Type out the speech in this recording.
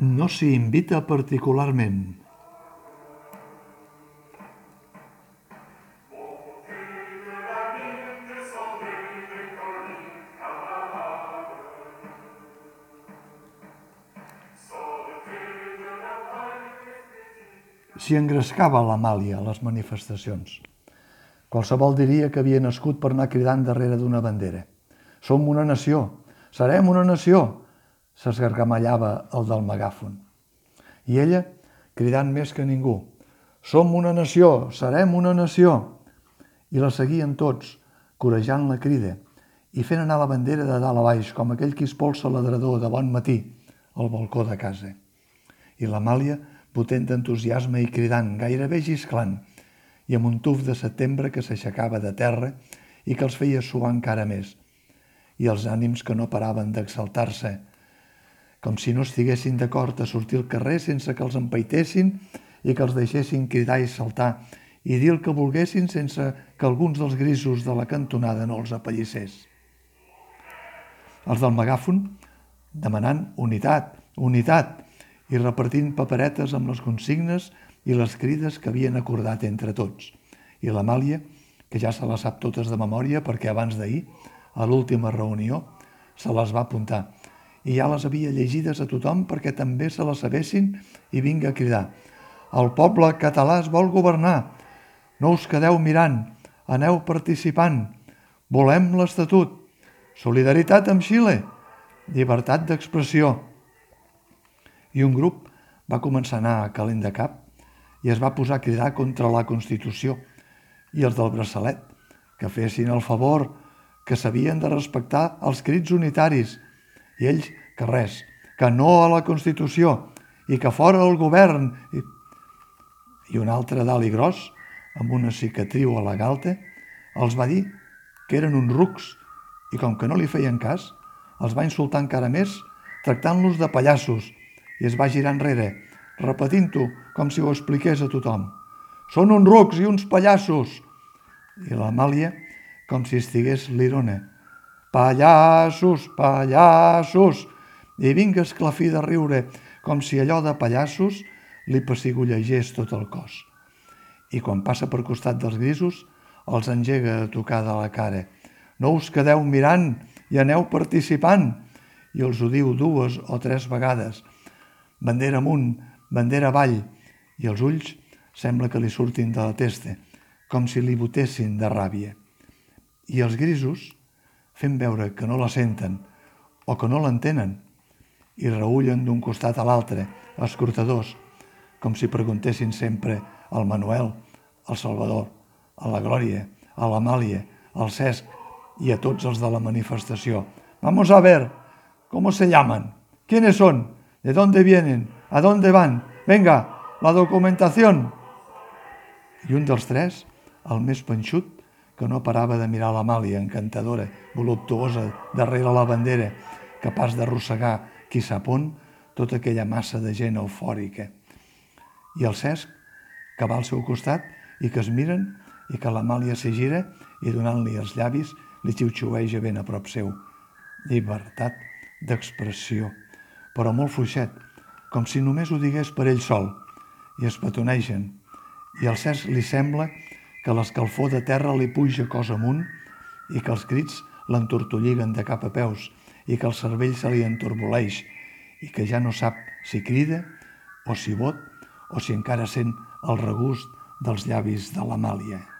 No s'hi invita particularment. S'hi engrescava l'Amàlia a les manifestacions. Qualsevol diria que havia nascut per anar cridant darrere d'una bandera. Som una nació, serem una nació, s'esgargamallava el del megàfon. I ella, cridant més que ningú, som una nació, serem una nació. I la seguien tots, corejant la crida i fent anar la bandera de dalt a baix, com aquell qui espolsa l'adrador de bon matí al balcó de casa. I l'Amàlia, potent d'entusiasme i cridant, gairebé gisclant, i amb un tuf de setembre que s'aixecava de terra i que els feia suar encara més, i els ànims que no paraven d'exaltar-se, com si no estiguessin d'acord a sortir al carrer sense que els empaitessin i que els deixessin cridar i saltar i dir el que volguessin sense que alguns dels grisos de la cantonada no els apallissés. Els del megàfon demanant unitat, unitat, i repartint paperetes amb les consignes i les crides que havien acordat entre tots. I l'Amàlia, que ja se les sap totes de memòria perquè abans d'ahir, a l'última reunió, se les va apuntar i ja les havia llegides a tothom perquè també se les sabessin i vinga a cridar. El poble català es vol governar. No us quedeu mirant, aneu participant. Volem l'Estatut. Solidaritat amb Xile. Llibertat d'expressió. I un grup va començar a anar a calent de cap i es va posar a cridar contra la Constitució i els del braçalet, que fessin el favor, que s'havien de respectar els crits unitaris i ells, que res, que no a la Constitució i que fora el govern. I, i un altre dalt i gros, amb una cicatriu a la galta, els va dir que eren uns rucs i com que no li feien cas, els va insultar encara més tractant-los de pallassos i es va girar enrere, repetint-ho com si ho expliqués a tothom. Són uns rucs i uns pallassos! I l'Amàlia, com si estigués l'Irona, Pallassos, pallassos! I vinga esclafir de riure, com si allò de pallassos li pessigollegés tot el cos. I quan passa per costat dels grisos, els engega a tocar de la cara. No us quedeu mirant i aneu participant. I els ho diu dues o tres vegades. Bandera amunt, bandera avall. I els ulls sembla que li surtin de la testa, com si li botessin de ràbia. I els grisos, fent veure que no la senten o que no l'entenen i reullen d'un costat a l'altre, escortadors, com si preguntessin sempre al Manuel, al Salvador, a la Glòria, a l'Amàlia, al Cesc i a tots els de la manifestació. Vamos a ver, ¿cómo se llaman? ¿Quiénes son? ¿De dónde vienen? ¿A dónde van? Venga, la documentación. I un dels tres, el més panxut, que no parava de mirar l'Amàlia, encantadora, voluptuosa, darrere la bandera, capaç d'arrossegar, qui sap on, tota aquella massa de gent eufòrica. I el Cesc, que va al seu costat i que es miren i que l'Amàlia s'hi gira i donant-li els llavis li xiu-xiueja ben a prop seu. Llibertat d'expressió, però molt fluixet, com si només ho digués per ell sol, i es petonegen. I al Cesc li sembla que l'escalfor de terra li puja cos amunt i que els crits l'entortolliguen de cap a peus i que el cervell se li entorboleix i que ja no sap si crida o si vot o si encara sent el regust dels llavis de l'Amàlia.